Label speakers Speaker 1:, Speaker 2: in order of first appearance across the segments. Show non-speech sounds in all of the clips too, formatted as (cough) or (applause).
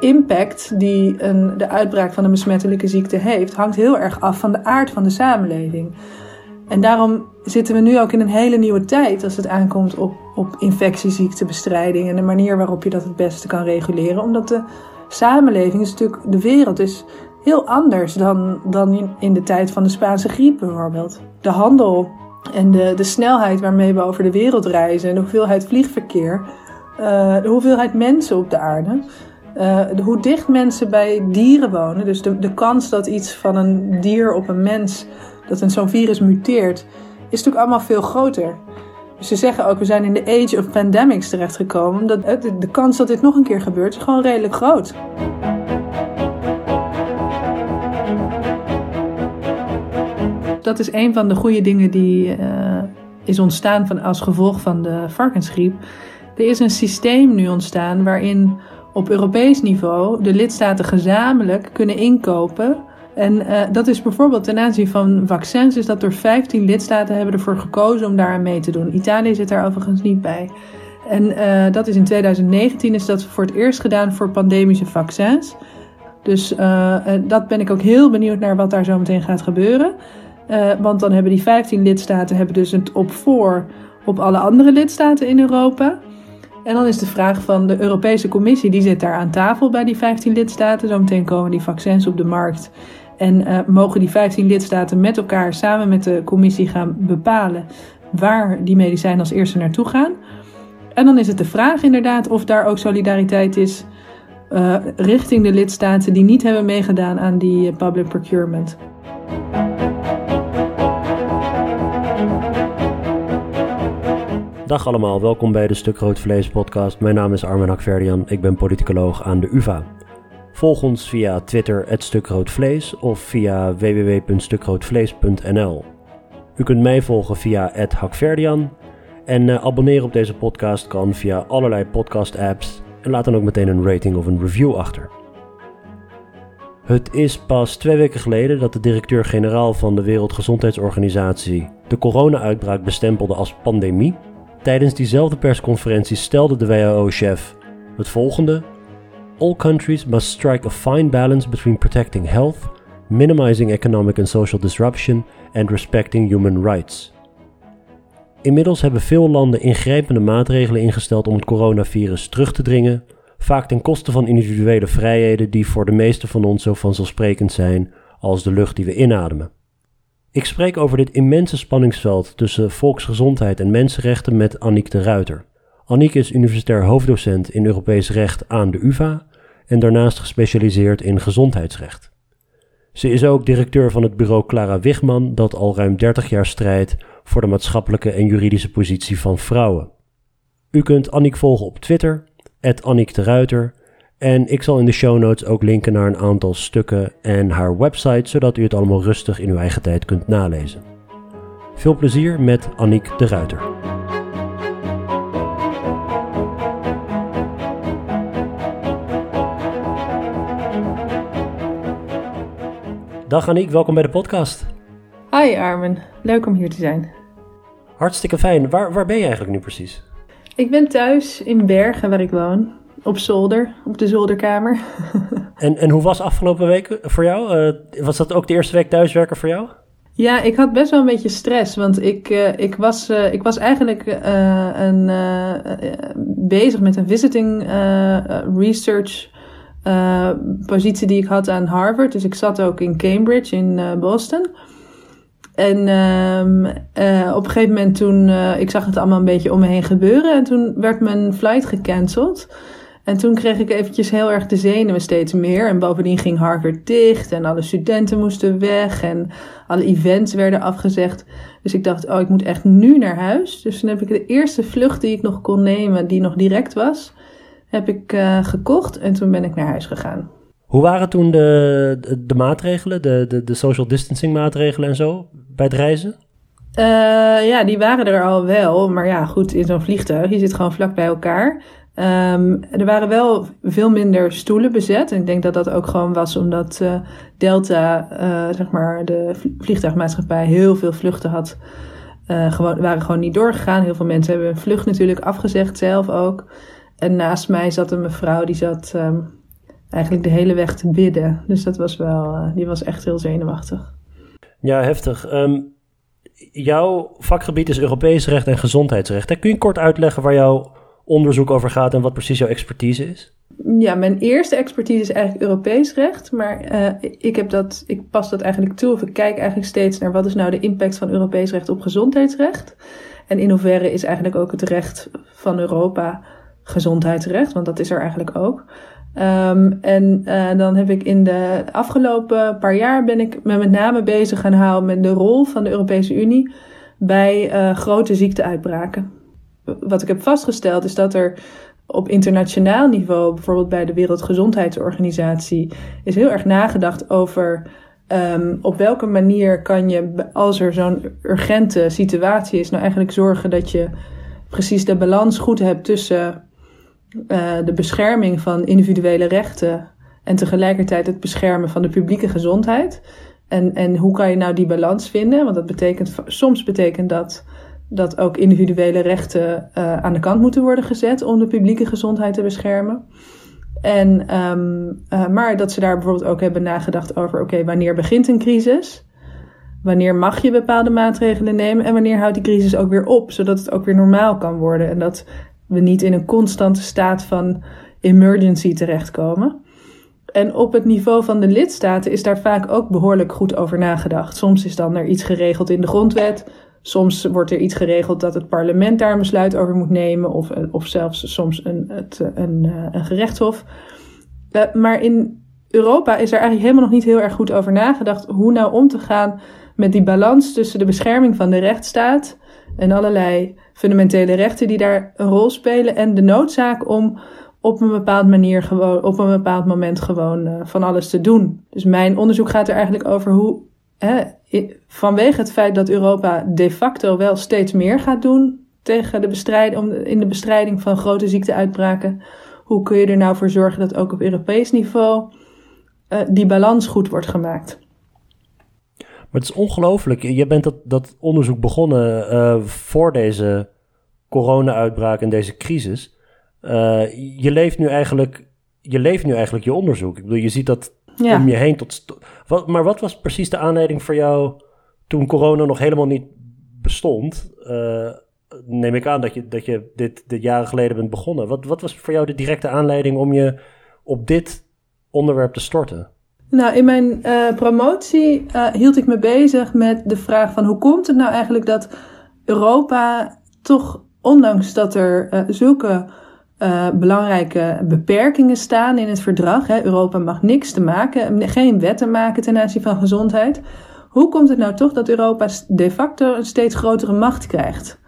Speaker 1: impact die een, de uitbraak van een besmettelijke ziekte heeft, hangt heel erg af van de aard van de samenleving. En daarom zitten we nu ook in een hele nieuwe tijd als het aankomt op, op infectieziektebestrijding en de manier waarop je dat het beste kan reguleren. Omdat de samenleving is natuurlijk, de wereld is heel anders dan, dan in de tijd van de Spaanse griep bijvoorbeeld. De handel en de, de snelheid waarmee we over de wereld reizen en de hoeveelheid vliegverkeer, uh, de hoeveelheid mensen op de aarde. De, hoe dicht mensen bij dieren wonen, dus de, de kans dat iets van een dier op een mens, dat een zo'n virus muteert, is natuurlijk allemaal veel groter. Dus ze zeggen ook, we zijn in de age of pandemics terechtgekomen. Dat de, de kans dat dit nog een keer gebeurt, is gewoon redelijk groot. Dat is een van de goede dingen die uh, is ontstaan van, als gevolg van de varkensgriep. Er is een systeem nu ontstaan waarin op Europees niveau de lidstaten gezamenlijk kunnen inkopen. En uh, dat is bijvoorbeeld ten aanzien van vaccins, is dat door 15 lidstaten hebben ervoor gekozen om daar aan mee te doen. Italië zit daar overigens niet bij. En uh, dat is in 2019 is dat voor het eerst gedaan voor pandemische vaccins. Dus uh, dat ben ik ook heel benieuwd naar wat daar zo meteen gaat gebeuren. want dan hebben die 15 lidstaten hebben dus het op voor op alle andere lidstaten in Europa. En dan is de vraag van de Europese Commissie, die zit daar aan tafel bij die 15 lidstaten. Zometeen komen die vaccins op de markt. En uh, mogen die 15 lidstaten met elkaar samen met de Commissie gaan bepalen waar die medicijnen als eerste naartoe gaan. En dan is het de vraag inderdaad of daar ook solidariteit is uh, richting de lidstaten die niet hebben meegedaan aan die public procurement.
Speaker 2: Dag allemaal, welkom bij de Stuk Rood Vlees podcast. Mijn naam is Armen Hakverdian, ik ben politicoloog aan de UvA. Volg ons via Twitter, @stukroodvlees of via www.stukroodvlees.nl. U kunt mij volgen via @hakverdian en uh, abonneren op deze podcast kan via allerlei podcast apps en laat dan ook meteen een rating of een review achter. Het is pas twee weken geleden dat de directeur-generaal van de Wereldgezondheidsorganisatie de corona-uitbraak bestempelde als pandemie Tijdens diezelfde persconferentie stelde de WHO-chef het volgende: All countries must strike a fine balance between protecting health, minimizing economic and social disruption and respecting human rights. Inmiddels hebben veel landen ingrijpende maatregelen ingesteld om het coronavirus terug te dringen, vaak ten koste van individuele vrijheden die voor de meeste van ons zo vanzelfsprekend zijn als de lucht die we inademen. Ik spreek over dit immense spanningsveld tussen volksgezondheid en mensenrechten met Annick de Ruiter. Annick is universitair hoofddocent in Europees recht aan de UvA en daarnaast gespecialiseerd in gezondheidsrecht. Ze is ook directeur van het bureau Clara Wigman, dat al ruim 30 jaar strijdt voor de maatschappelijke en juridische positie van vrouwen. U kunt Annick volgen op Twitter, Annick de en ik zal in de show notes ook linken naar een aantal stukken en haar website, zodat u het allemaal rustig in uw eigen tijd kunt nalezen. Veel plezier met Annick de Ruiter. Dag Annick, welkom bij de podcast.
Speaker 1: Hi Armen, leuk om hier te zijn.
Speaker 2: Hartstikke fijn. Waar, waar ben je eigenlijk nu precies?
Speaker 1: Ik ben thuis in Bergen, waar ik woon. Op zolder, op de zolderkamer. (laughs)
Speaker 2: en, en hoe was afgelopen week voor jou? Uh, was dat ook de eerste week thuiswerken voor jou?
Speaker 1: Ja, ik had best wel een beetje stress, want ik, uh, ik, was, uh, ik was eigenlijk een, bezig met een visiting research positie die ik had aan Harvard. Dus ik zat ook in Cambridge in Boston. En um, op een gegeven moment toen, ik zag het allemaal een beetje om me heen gebeuren en toen werd mijn flight gecanceld. En toen kreeg ik eventjes heel erg de zenuwen steeds meer. En bovendien ging Harvard dicht en alle studenten moesten weg en alle events werden afgezegd. Dus ik dacht, oh, ik moet echt nu naar huis. Dus toen heb ik de eerste vlucht die ik nog kon nemen, die nog direct was, heb ik uh, gekocht en toen ben ik naar huis gegaan.
Speaker 2: Hoe waren toen de, de, de maatregelen, de, de, de social distancing maatregelen en zo bij het reizen?
Speaker 1: Uh, ja, die waren er al wel. Maar ja, goed, in zo'n vliegtuig, je zit gewoon vlak bij elkaar. Um, er waren wel veel minder stoelen bezet. En ik denk dat dat ook gewoon was omdat uh, Delta, uh, zeg maar, de vliegtuigmaatschappij heel veel vluchten had. Uh, gewoon, waren gewoon niet doorgegaan. Heel veel mensen hebben hun vlucht natuurlijk afgezegd zelf ook. En naast mij zat een mevrouw die zat um, eigenlijk de hele weg te bidden. Dus dat was wel, die was echt heel zenuwachtig.
Speaker 2: Ja, heftig. Um, jouw vakgebied is Europees recht en gezondheidsrecht. Kun je kort uitleggen waar jouw onderzoek over gaat en wat precies jouw expertise is?
Speaker 1: Ja, mijn eerste expertise is eigenlijk Europees recht. Maar uh, ik, heb dat, ik pas dat eigenlijk toe. Of ik kijk eigenlijk steeds naar wat is nou de impact van Europees recht op gezondheidsrecht. En in hoeverre is eigenlijk ook het recht van Europa gezondheidsrecht. Want dat is er eigenlijk ook. Um, en uh, dan heb ik in de afgelopen paar jaar ben ik me met name bezig gaan houden met de rol van de Europese Unie bij uh, grote ziekteuitbraken. Wat ik heb vastgesteld is dat er op internationaal niveau, bijvoorbeeld bij de Wereldgezondheidsorganisatie, is heel erg nagedacht over um, op welke manier kan je, als er zo'n urgente situatie is, nou eigenlijk zorgen dat je precies de balans goed hebt tussen uh, de bescherming van individuele rechten en tegelijkertijd het beschermen van de publieke gezondheid. En, en hoe kan je nou die balans vinden? Want dat betekent, soms betekent dat dat ook individuele rechten uh, aan de kant moeten worden gezet om de publieke gezondheid te beschermen. En, um, uh, maar dat ze daar bijvoorbeeld ook hebben nagedacht over: oké, wanneer begint een crisis? Wanneer mag je bepaalde maatregelen nemen en wanneer houdt die crisis ook weer op, zodat het ook weer normaal kan worden en dat we niet in een constante staat van emergency terechtkomen. En op het niveau van de lidstaten is daar vaak ook behoorlijk goed over nagedacht. Soms is dan er iets geregeld in de grondwet. Soms wordt er iets geregeld dat het parlement daar een besluit over moet nemen. Of, of zelfs soms een, het, een, eh, een gerechtshof. Maar in Europa is er eigenlijk helemaal nog niet heel erg goed over nagedacht hoe nou om te gaan met die balans tussen de bescherming van de rechtsstaat en allerlei fundamentele rechten die daar een rol spelen en de noodzaak om op een bepaald manier gewoon, op een bepaald moment gewoon van alles te doen. Dus mijn onderzoek gaat er eigenlijk over hoe, hè, vanwege het feit dat Europa de facto wel steeds meer gaat doen tegen de bestrijding, in de bestrijding van grote ziekteuitbraken, hoe kun je er nou voor zorgen dat ook op Europees niveau uh, die balans goed wordt gemaakt?
Speaker 2: Maar het is ongelooflijk. Je bent dat, dat onderzoek begonnen uh, voor deze corona-uitbraak en deze crisis. Uh, je leeft nu eigenlijk je leeft nu eigenlijk je onderzoek. Ik bedoel, je ziet dat ja. om je heen tot. Wat, maar wat was precies de aanleiding voor jou toen corona nog helemaal niet bestond? Uh, neem ik aan dat je, dat je dit, dit jaren geleden bent begonnen. Wat, wat was voor jou de directe aanleiding om je op dit onderwerp te storten?
Speaker 1: Nou, in mijn uh, promotie uh, hield ik me bezig met de vraag van hoe komt het nou eigenlijk dat Europa toch, ondanks dat er zulke belangrijke beperkingen staan in het verdrag, hè, Europa mag niks te maken, geen wetten maken ten aanzien van gezondheid, hoe komt het nou toch dat Europa de facto een steeds grotere macht krijgt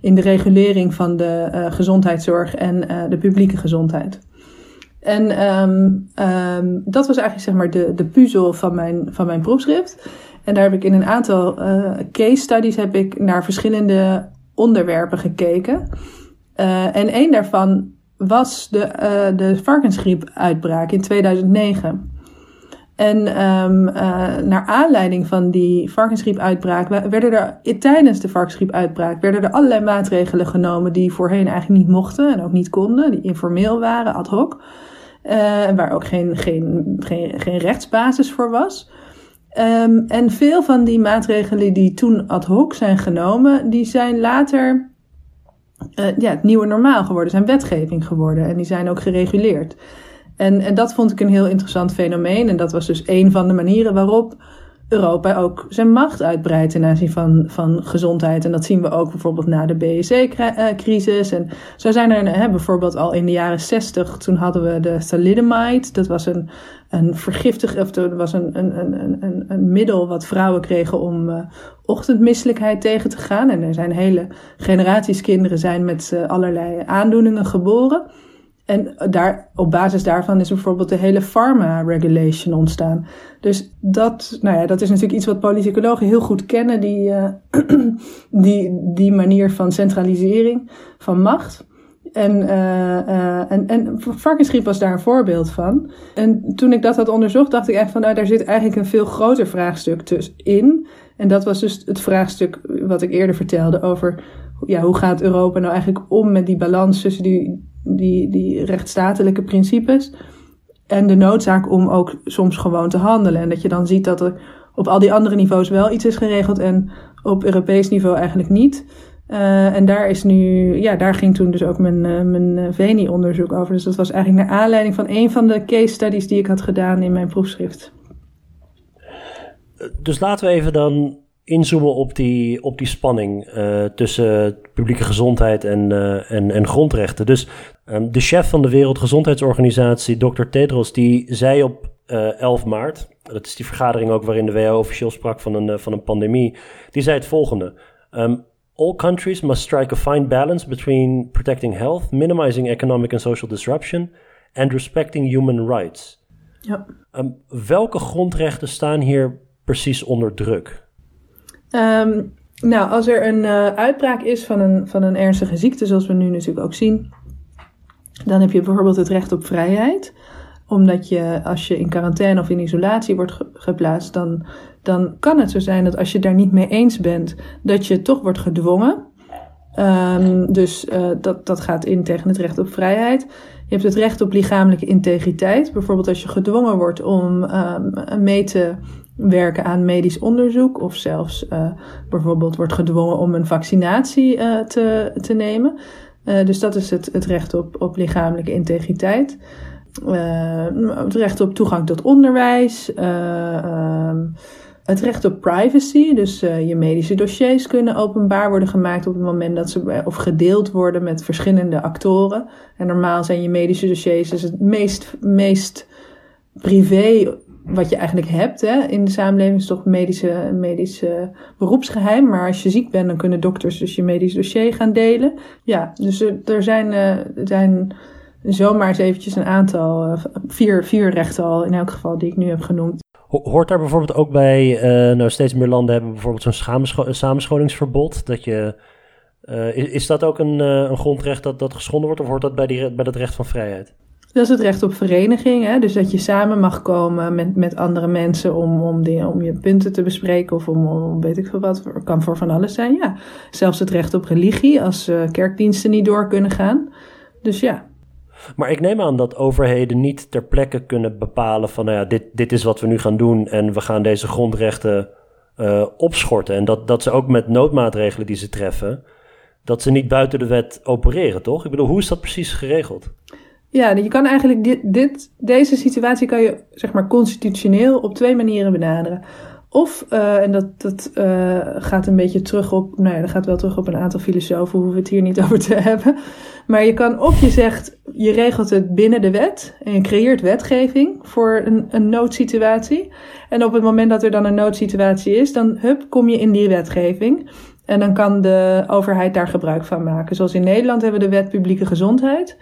Speaker 1: in de regulering van de gezondheidszorg en de publieke gezondheid? En um, um, dat was eigenlijk zeg maar de, de puzzel van mijn, van mijn proefschrift. En daar heb ik in een aantal uh, case studies heb ik naar verschillende onderwerpen gekeken. En één daarvan was de, de varkensgriepuitbraak in 2009. En um, naar aanleiding van die varkensgriepuitbraak werden er tijdens de varkensgriepuitbraak werden er allerlei maatregelen genomen die voorheen eigenlijk niet mochten en ook niet konden, die informeel waren, ad hoc. Uh, waar ook geen, geen, geen, rechtsbasis voor was. Um, en veel van die maatregelen die toen ad hoc zijn genomen, die zijn later uh, ja, het nieuwe normaal geworden, zijn wetgeving geworden en die zijn ook gereguleerd. En, en dat vond ik een heel interessant fenomeen en dat was dus een van de manieren waarop Europa ook zijn macht uitbreidt ten aanzien van, van gezondheid. En dat zien we ook bijvoorbeeld na de BSE-crisis. En zo zijn er hè, bijvoorbeeld al in de jaren 60, toen hadden we de thalidomide. Dat was een, een vergiftig, of dat was een, een, een, een, een middel wat vrouwen kregen om uh, ochtendmisselijkheid tegen te gaan. En er zijn hele generaties kinderen zijn met uh, allerlei aandoeningen geboren. En daar, op basis daarvan is bijvoorbeeld de hele pharma regulation ontstaan. Dus dat, nou ja, dat is natuurlijk iets wat politicologen heel goed kennen, die, uh, (clears throat) die, die manier van centralisering van macht. En, uh, uh, en, en varkensgriep was daar een voorbeeld van. En toen ik dat had onderzocht, dacht ik echt van, nou, daar zit eigenlijk een veel groter vraagstuk in. En dat was dus het vraagstuk wat ik eerder vertelde over, ja, hoe gaat Europa nou eigenlijk om met die balans tussen die die, die principes en de noodzaak om ook soms gewoon te handelen. En dat je dan ziet dat er op al die andere niveaus wel iets is geregeld en op Europees niveau eigenlijk niet. Uh, en daar is nu, ja, daar ging toen dus ook mijn, uh, mijn VENI-onderzoek over. Dus dat was eigenlijk naar aanleiding van een van de case studies die ik had gedaan in mijn proefschrift.
Speaker 2: Dus laten we even dan inzoomen op die, op die spanning uh, tussen publieke gezondheid en, uh, en, en grondrechten. Dus um, de chef van de Wereldgezondheidsorganisatie, Dr. Tedros, die zei op uh, 11 maart, dat is die vergadering ook waarin de WHO officieel sprak van een, van een pandemie, die zei het volgende. Um, All countries must strike a fine balance between protecting health, minimizing economic and social disruption and respecting human rights.
Speaker 1: Ja.
Speaker 2: Um, welke grondrechten staan hier precies onder druk?
Speaker 1: Um, nou, als er een uh, uitbraak is van een, van een ernstige ziekte, zoals we nu natuurlijk ook zien, dan heb je bijvoorbeeld het recht op vrijheid. Omdat je, als je in quarantaine of in isolatie wordt ge geplaatst, dan, dan kan het zo zijn dat als je daar niet mee eens bent, dat je toch wordt gedwongen. Um, dus uh, dat, dat gaat in tegen het recht op vrijheid. Je hebt het recht op lichamelijke integriteit. Bijvoorbeeld als je gedwongen wordt om um, mee te werken aan medisch onderzoek of zelfs uh, bijvoorbeeld wordt gedwongen om een vaccinatie uh, te, te nemen. Uh, dus dat is het, het recht op, op lichamelijke integriteit. het recht op toegang tot onderwijs. Ehm, het recht op privacy, dus je medische dossiers kunnen openbaar worden gemaakt op het moment dat ze of gedeeld worden met verschillende actoren. En normaal zijn je medische dossiers dus het meest, meest privé wat je eigenlijk hebt hè, in de samenleving is toch medische, medische beroepsgeheim. Maar als je ziek bent, dan kunnen dokters dus je medisch dossier gaan delen. Ja, dus er, zijn, uh, er zijn zomaar eens eventjes een aantal, uh, vier, vier rechten al in elk geval die ik nu heb genoemd.
Speaker 2: Hoort daar bijvoorbeeld ook bij, uh, nou steeds meer landen hebben bijvoorbeeld zo'n samenscholingsverbod. Dat je, is, is, dat ook een, een grondrecht dat, dat geschonden wordt of hoort dat bij, die, bij dat recht van vrijheid?
Speaker 1: Dat is het recht op vereniging. Hè? Dus dat je samen mag komen met, met andere mensen om, om, om je punten te bespreken of om, om weet ik veel wat. kan voor van alles zijn, ja. Zelfs het recht op religie als uh, kerkdiensten niet door kunnen gaan. Dus ja.
Speaker 2: Maar ik neem aan dat overheden niet ter plekke kunnen bepalen van nou ja, dit, dit is wat we nu gaan doen en we gaan deze grondrechten uh, opschorten. En dat, dat ze ook met noodmaatregelen die ze treffen, dat ze niet buiten de wet opereren, toch? Ik bedoel, hoe is dat precies geregeld?
Speaker 1: Ja, je kan eigenlijk dit, deze situatie kan je zeg maar constitutioneel op twee manieren benaderen. Of, uh, en dat, dat uh, gaat een beetje terug op, nou ja, dat gaat wel terug op een aantal filosofen, hoeven we het hier niet (laughs) over te hebben. Maar je kan of je zegt, je regelt het binnen de wet en je creëert wetgeving voor een, een noodsituatie. En op het moment dat er dan een noodsituatie is, dan hup, kom je in die wetgeving. En dan kan de overheid daar gebruik van maken. Zoals in Nederland hebben we de wet publieke gezondheid.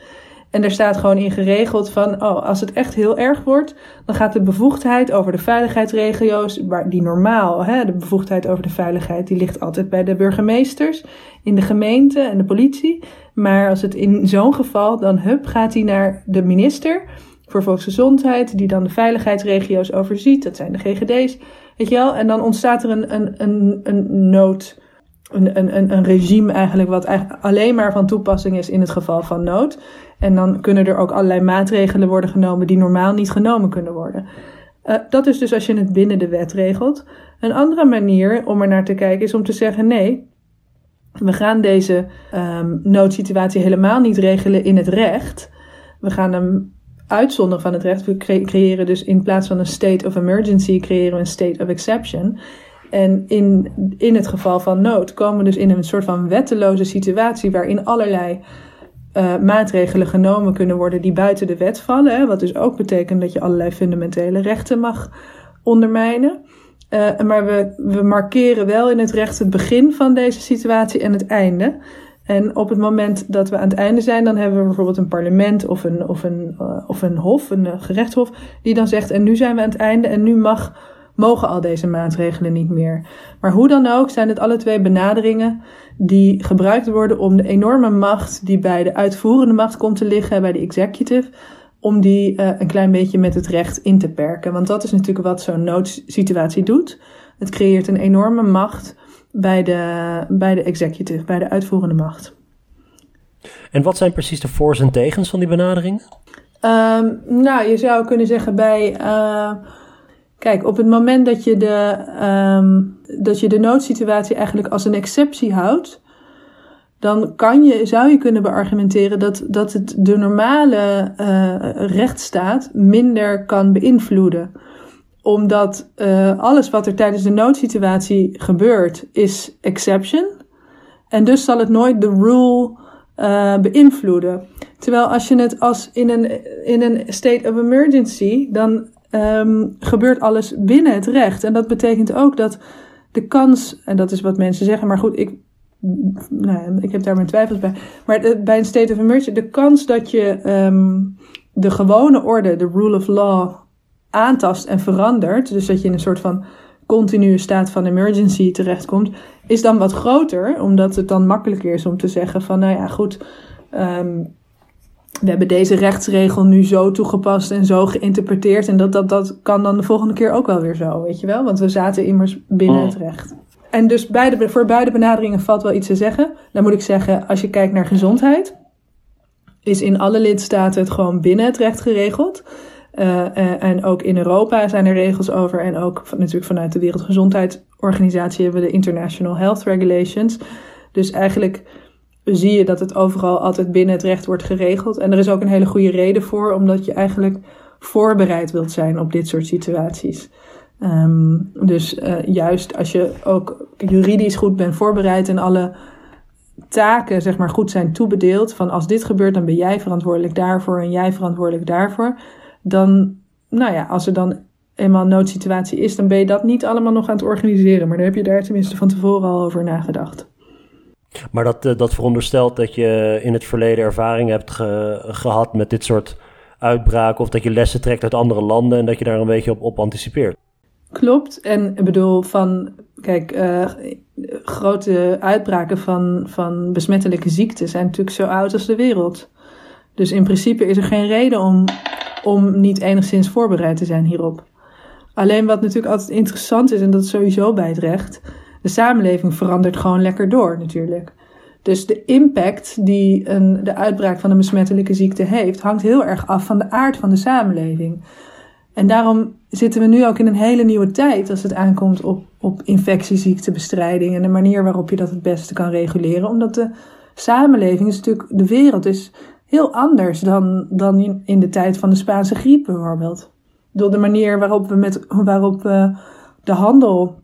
Speaker 1: En er staat gewoon in geregeld van, oh, als het echt heel erg wordt, dan gaat de bevoegdheid over de veiligheidsregio's, waar die normaal, hè, de bevoegdheid over de veiligheid, die ligt altijd bij de burgemeesters, in de gemeente en de politie. Maar als het in zo'n geval, dan hup, gaat hij naar de minister voor volksgezondheid, die dan de veiligheidsregio's overziet. Dat zijn de GGD's, weet je wel. En dan ontstaat er een, een, een, een nood een, een, een regime eigenlijk wat alleen maar van toepassing is in het geval van nood. En dan kunnen er ook allerlei maatregelen worden genomen die normaal niet genomen kunnen worden. Uh, dat is dus als je het binnen de wet regelt. Een andere manier om er naar te kijken is om te zeggen: nee, we gaan deze um, noodsituatie helemaal niet regelen in het recht. We gaan hem uitzonderen van het recht. We creëren dus in plaats van een state of emergency, creëren we een state of exception. En in, in het geval van nood komen we dus in een soort van wetteloze situatie waarin allerlei uh, maatregelen genomen kunnen worden die buiten de wet vallen. Wat dus ook betekent dat je allerlei fundamentele rechten mag ondermijnen. Uh, maar we, we markeren wel in het recht het begin van deze situatie en het einde. En op het moment dat we aan het einde zijn, dan hebben we bijvoorbeeld een parlement of een, of een, uh, of een hof, een gerechtshof, die dan zegt: En nu zijn we aan het einde en nu mag mogen al deze maatregelen niet meer. Maar hoe dan ook zijn het alle twee benaderingen die gebruikt worden om de enorme macht die bij de uitvoerende macht komt te liggen, bij de executive, om die uh, een klein beetje met het recht in te perken. Want dat is natuurlijk wat zo'n noodsituatie doet. Het creëert een enorme macht bij de, bij de executive, bij de uitvoerende macht.
Speaker 2: En wat zijn precies de voor's en tegens van die benaderingen?
Speaker 1: Ehm, nou, je zou kunnen zeggen bij. Uh, kijk, op het moment dat je, de, um, dat je de noodsituatie eigenlijk als een exceptie houdt, dan kan je, zou je kunnen beargumenteren dat, dat het de normale uh, rechtsstaat minder kan beïnvloeden. Omdat uh, alles wat er tijdens de noodsituatie gebeurt, is exception. En dus zal het nooit de rule uh, beïnvloeden. Terwijl als je het als in een, in een state of emergency, dan um, gebeurt alles binnen het recht. En dat betekent ook dat de kans, en dat is wat mensen zeggen, maar goed, ik, nou, ik heb daar mijn twijfels bij. Maar bij een state of emergency, de kans dat je um, de gewone orde, de rule of law, aantast en verandert, dus dat je in een soort van continue staat van emergency terechtkomt, is dan wat groter, omdat het dan makkelijker is om te zeggen van, nou ja, goed, um, we hebben deze rechtsregel nu zo toegepast en zo geïnterpreteerd en dat, dat, dat kan dan de volgende keer ook wel weer zo, weet je wel, want we zaten immers binnen het recht. En dus beide, voor beide benaderingen valt wel iets te zeggen. Dan moet ik zeggen, als je kijkt naar gezondheid, is in alle lidstaten het gewoon binnen het recht geregeld. Uh, uh, en ook in Europa zijn er regels over. En ook van, natuurlijk vanuit de Wereldgezondheidsorganisatie hebben we de International Health Regulations. Dus eigenlijk zie je dat het overal altijd binnen het recht wordt geregeld. En er is ook een hele goede reden voor, omdat je eigenlijk voorbereid wilt zijn op dit soort situaties. Um, dus uh, juist als je ook juridisch goed bent voorbereid en alle taken zeg maar goed zijn toebedeeld, van als dit gebeurt dan ben jij verantwoordelijk daarvoor en jij verantwoordelijk daarvoor, dan, nou ja, als er dan eenmaal een noodsituatie is, dan ben je dat niet allemaal nog aan het organiseren, maar dan heb je daar tenminste van tevoren al over nagedacht.
Speaker 2: Maar dat, uh, dat veronderstelt dat je in het verleden ervaring hebt ge gehad met dit soort uitbraken, of dat je lessen trekt uit andere landen en dat je daar een beetje op, op anticipeert.
Speaker 1: Klopt. En ik bedoel, van, kijk, uh, grote uitbraken van, van besmettelijke ziekten zijn natuurlijk zo oud als de wereld. Dus in principe is er geen reden om, om niet enigszins voorbereid te zijn hierop. Alleen wat natuurlijk altijd interessant is, en dat is sowieso bij het recht, de samenleving verandert gewoon lekker door natuurlijk. Dus de impact die een, de uitbraak van een besmettelijke ziekte heeft, hangt heel erg af van de aard van de samenleving. En daarom zitten we nu ook in een hele nieuwe tijd als het aankomt op, op infectieziektebestrijding en de manier waarop je dat het beste kan reguleren. Omdat de samenleving is natuurlijk, de wereld is heel anders dan, dan in de tijd van de Spaanse griep bijvoorbeeld. Door de manier waarop we, met, waarop we de handel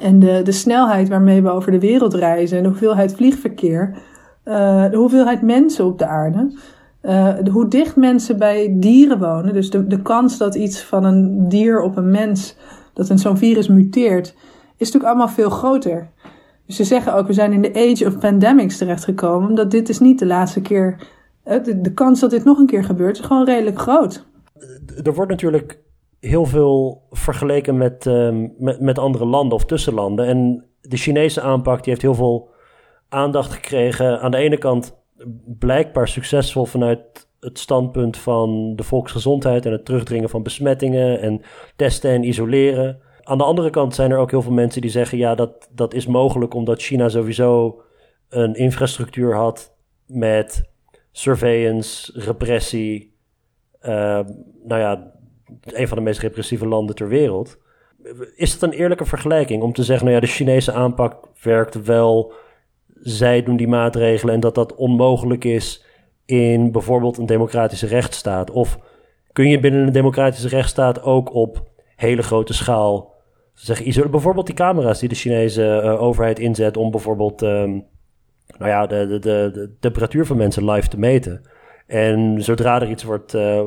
Speaker 1: en de, de snelheid waarmee we over de wereld reizen en de hoeveelheid vliegverkeer, uh, de hoeveelheid mensen op de aarde. Uh, hoe dicht mensen bij dieren wonen, dus de, de kans dat iets van een dier op een mens, dat een zo'n virus muteert, is natuurlijk allemaal veel groter. Dus ze zeggen ook, we zijn in de age of pandemics terechtgekomen, omdat dit is niet de laatste keer, de, de kans dat dit nog een keer gebeurt, is gewoon redelijk groot.
Speaker 2: Er wordt natuurlijk heel veel vergeleken met, uh, met, met andere landen of tussenlanden. En de Chinese aanpak die heeft heel veel aandacht gekregen. Aan de ene kant blijkbaar succesvol vanuit het standpunt van de volksgezondheid en het terugdringen van besmettingen en testen en isoleren. Aan de andere kant zijn er ook heel veel mensen die zeggen: ja, dat, dat is mogelijk omdat China sowieso een infrastructuur had met surveillance, repressie. Uh, nou ja, een van de meest repressieve landen ter wereld. Is het een eerlijke vergelijking om te zeggen: nou ja, de Chinese aanpak werkt wel zij doen die maatregelen en dat dat onmogelijk is in bijvoorbeeld een democratische rechtsstaat? Of kun je binnen een democratische rechtsstaat ook op hele grote schaal zeggen, bijvoorbeeld die camera's die de Chinese uh, overheid inzet om bijvoorbeeld um, nou ja, de, de, de, temperatuur van mensen live te meten. En zodra er iets wordt, uh,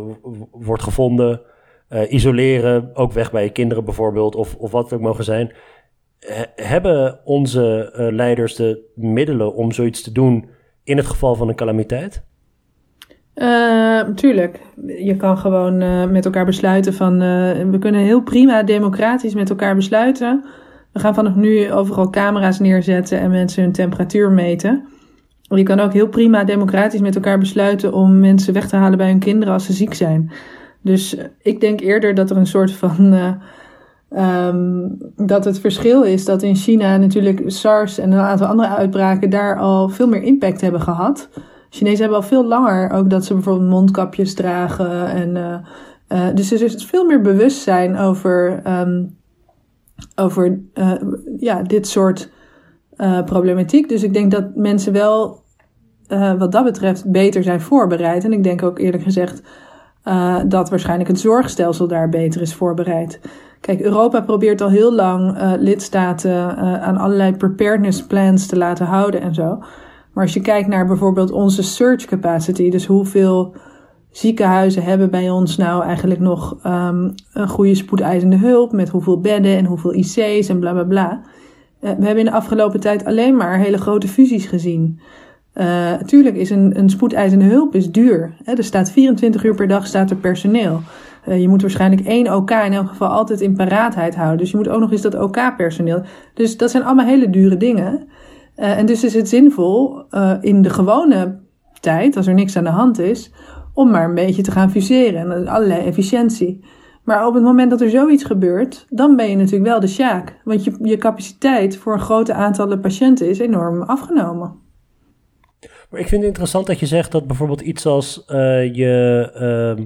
Speaker 2: wordt gevonden, uh, isoleren, ook weg bij je kinderen bijvoorbeeld, of, of wat ook mogen zijn hebben onze uh, leiders de middelen om zoiets te doen in het geval van een calamiteit?
Speaker 1: Uh, tuurlijk. Je kan gewoon met elkaar besluiten van... we kunnen heel prima democratisch met elkaar besluiten. We gaan vanaf nu overal camera's neerzetten en mensen hun temperatuur meten. Je kan ook heel prima democratisch met elkaar besluiten om mensen weg te halen bij hun kinderen als ze ziek zijn. Dus ik denk eerder dat er een soort van Um, dat het verschil is dat in China natuurlijk SARS en een aantal andere uitbraken daar al veel meer impact hebben gehad. Chinezen hebben al veel langer ook dat ze bijvoorbeeld mondkapjes dragen. En, uh, dus er is veel meer bewustzijn over, um, over ja, dit soort problematiek. Dus ik denk dat mensen wel wat dat betreft beter zijn voorbereid. En ik denk ook eerlijk gezegd dat waarschijnlijk het zorgstelsel daar beter is voorbereid. Kijk, Europa probeert al heel lang uh, lidstaten uh, aan allerlei preparedness plans te laten houden en zo. Maar als je kijkt naar bijvoorbeeld onze surge capacity, dus hoeveel ziekenhuizen hebben bij ons nou eigenlijk nog um, een goede spoedeisende hulp, met hoeveel bedden en hoeveel IC's en bla bla bla. We hebben in de afgelopen tijd alleen maar hele grote fusies gezien. Uh, tuurlijk is een, een spoedeisende hulp is duur. Hè? Er staat 24 uur per dag staat er personeel. Uh, je moet waarschijnlijk één OK in elk geval altijd in paraatheid houden. Dus je moet ook nog eens dat OK-personeel. dus dat zijn allemaal hele dure dingen. Uh, en dus is het zinvol in de gewone tijd, als er niks aan de hand is, om maar een beetje te gaan fuseren. En allerlei efficiëntie. Maar op het moment dat er zoiets gebeurt, dan ben je natuurlijk wel de sjaak. Want je, je capaciteit voor een grote aantallen patiënten is enorm afgenomen.
Speaker 2: Maar ik vind het interessant dat je zegt dat bijvoorbeeld iets als uh, je. Uh,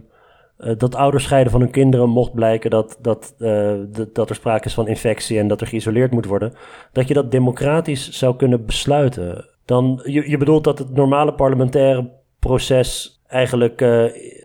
Speaker 2: dat ouders scheiden van hun kinderen mocht blijken dat, dat, uh, dat er sprake is van infectie en dat er geïsoleerd moet worden, dat je dat democratisch zou kunnen besluiten. Dan, je, je bedoelt dat het normale parlementaire proces eigenlijk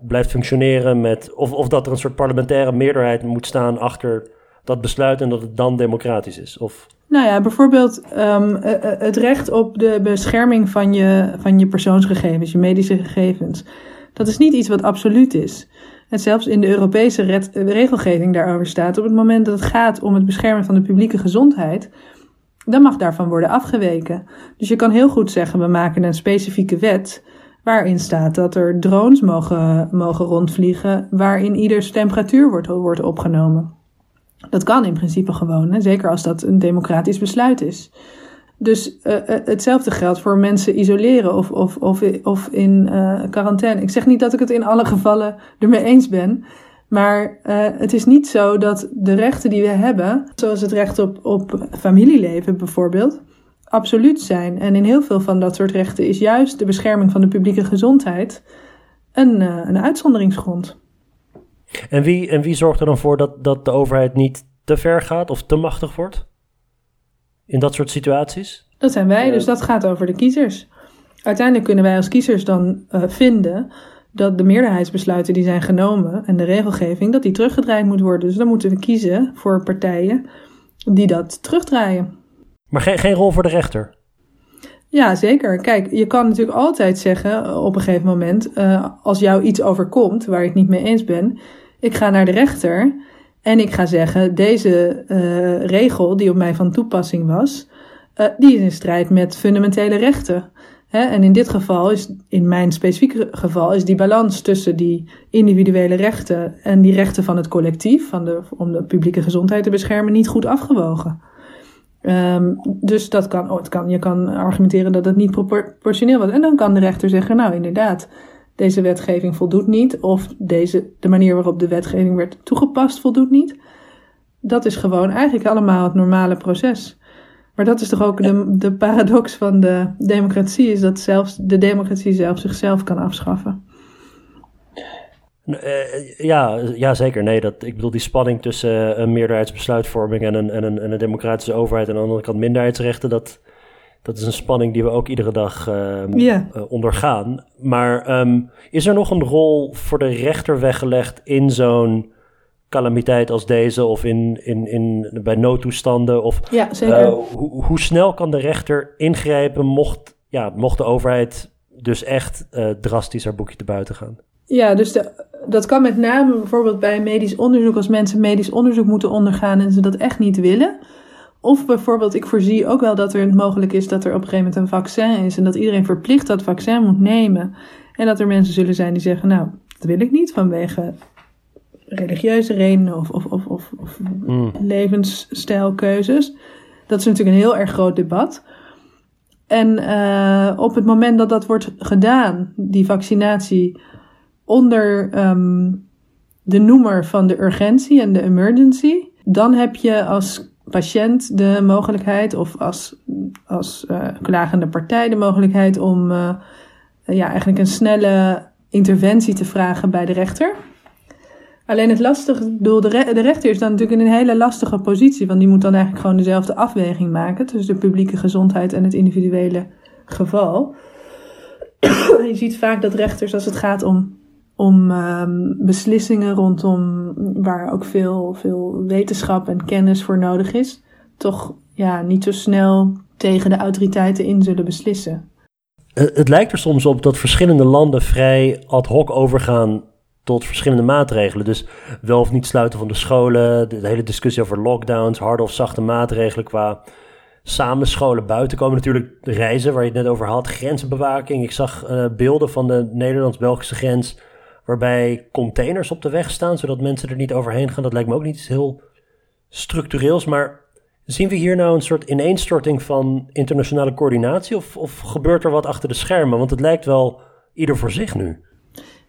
Speaker 2: blijft functioneren met, of, of dat er een soort parlementaire meerderheid moet staan achter dat besluit en dat het dan democratisch is? Of...
Speaker 1: Nou ja, bijvoorbeeld um, het recht op de bescherming van je, van je persoonsgegevens, je medische gegevens. Dat is niet iets wat absoluut is. En zelfs in de Europese red, regelgeving daarover staat, op het moment dat het gaat om het beschermen van de publieke gezondheid, dan mag daarvan worden afgeweken. Dus je kan heel goed zeggen, we maken een specifieke wet waarin staat dat er drones mogen, mogen rondvliegen waarin ieders temperatuur wordt, wordt opgenomen. Dat kan in principe gewoon, hè? zeker als dat een democratisch besluit is. Dus uh, hetzelfde geldt voor mensen isoleren of, of, of, of in uh, quarantaine. Ik zeg niet dat ik het in alle gevallen ermee eens ben. Maar uh, het is niet zo dat de rechten die we hebben, zoals het recht op, op familieleven bijvoorbeeld, absoluut zijn. En in heel veel van dat soort rechten is juist de bescherming van de publieke gezondheid een, een uitzonderingsgrond.
Speaker 2: En wie, en wie zorgt er dan voor dat, dat de overheid niet te ver gaat of te machtig wordt? In dat soort situaties?
Speaker 1: Dat zijn wij, dus dat gaat over de kiezers. Uiteindelijk kunnen wij als kiezers dan uh, vinden dat de meerderheidsbesluiten die zijn genomen en de regelgeving, dat die teruggedraaid moet worden. Dus dan moeten we kiezen voor partijen die dat terugdraaien.
Speaker 2: Maar geen, geen rol voor de rechter?
Speaker 1: Ja, zeker. Kijk, je kan natuurlijk altijd zeggen eh, op een gegeven moment, uh, als jou iets overkomt waar je het niet mee eens bent, ik ga naar de rechter en ik ga zeggen, deze uh, regel die op mij van toepassing was, die is in strijd met fundamentele rechten. Hè? En in dit geval is, in mijn specifieke geval, is die balans tussen die individuele rechten en die rechten van het collectief, van de, om de publieke gezondheid te beschermen, niet goed afgewogen. Um, dus dat kan, oh, het kan, je kan argumenteren dat het niet proportioneel was. En dan kan de rechter zeggen, nou inderdaad, deze wetgeving voldoet niet. Of deze, de manier waarop de wetgeving werd toegepast voldoet niet. Dat is gewoon eigenlijk allemaal het normale proces. Maar dat is toch ook de, de paradox van de democratie, is dat zelfs de democratie zelf zichzelf kan afschaffen.
Speaker 2: Uh, ja, ja, zeker. Nee, dat, ik bedoel, die spanning tussen een meerderheidsbesluitvorming en een, en, een, en een democratische overheid en aan de andere kant minderheidsrechten, dat, dat is een spanning die we ook iedere dag uh, yeah. uh, ondergaan. Maar um, is er nog een rol voor de rechter weggelegd in zo'n calamiteit als deze of in, in, in, bij noodtoestanden? Of,
Speaker 1: ja, zeker.
Speaker 2: Hoe, hoe snel kan de rechter ingrijpen mocht, ja, mocht de overheid dus echt drastisch haar boekje te buiten gaan?
Speaker 1: Ja, dus de, dat kan met name bijvoorbeeld bij medisch onderzoek, als mensen medisch onderzoek moeten ondergaan en ze dat echt niet willen. Of bijvoorbeeld, ik voorzie ook wel dat er mogelijk is dat er op een gegeven moment een vaccin is en dat iedereen verplicht dat vaccin moet nemen. En dat er mensen zullen zijn die zeggen, nou, dat wil ik niet vanwege religieuze redenen of, of, of, of, of mm. levensstijlkeuzes. Dat is natuurlijk een heel erg groot debat. En uh, op het moment dat dat wordt gedaan, die vaccinatie, onder um, de noemer van de urgentie en de emergency, dan heb je als patiënt de mogelijkheid, of als, als uh, klagende partij de mogelijkheid om uh, ja, eigenlijk een snelle interventie te vragen bij de rechter. Alleen het lastige, bedoel, de, de rechter is dan natuurlijk in een hele lastige positie, want die moet dan eigenlijk gewoon dezelfde afweging maken tussen de publieke gezondheid en het individuele geval. (clears throat) je ziet vaak dat rechters, als het gaat om, om um, beslissingen rondom waar ook veel, veel wetenschap en kennis voor nodig is, toch ja, niet zo snel tegen de autoriteiten in zullen beslissen.
Speaker 2: Het lijkt er soms op dat verschillende landen vrij ad hoc overgaan tot verschillende maatregelen. Dus wel of niet sluiten van de scholen, de, hele discussie over lockdowns, harde of zachte maatregelen qua samen scholen buiten komen. Natuurlijk reizen, waar je het net over had, grensbewaking. Ik zag uh, beelden van de Nederlands-Belgische grens waarbij containers op de weg staan, zodat mensen er niet overheen gaan. Dat lijkt me ook niet heel structureels, maar zien we hier nou een soort ineenstorting van internationale coördinatie of, of gebeurt er wat achter de schermen? Want het lijkt wel ieder voor zich nu.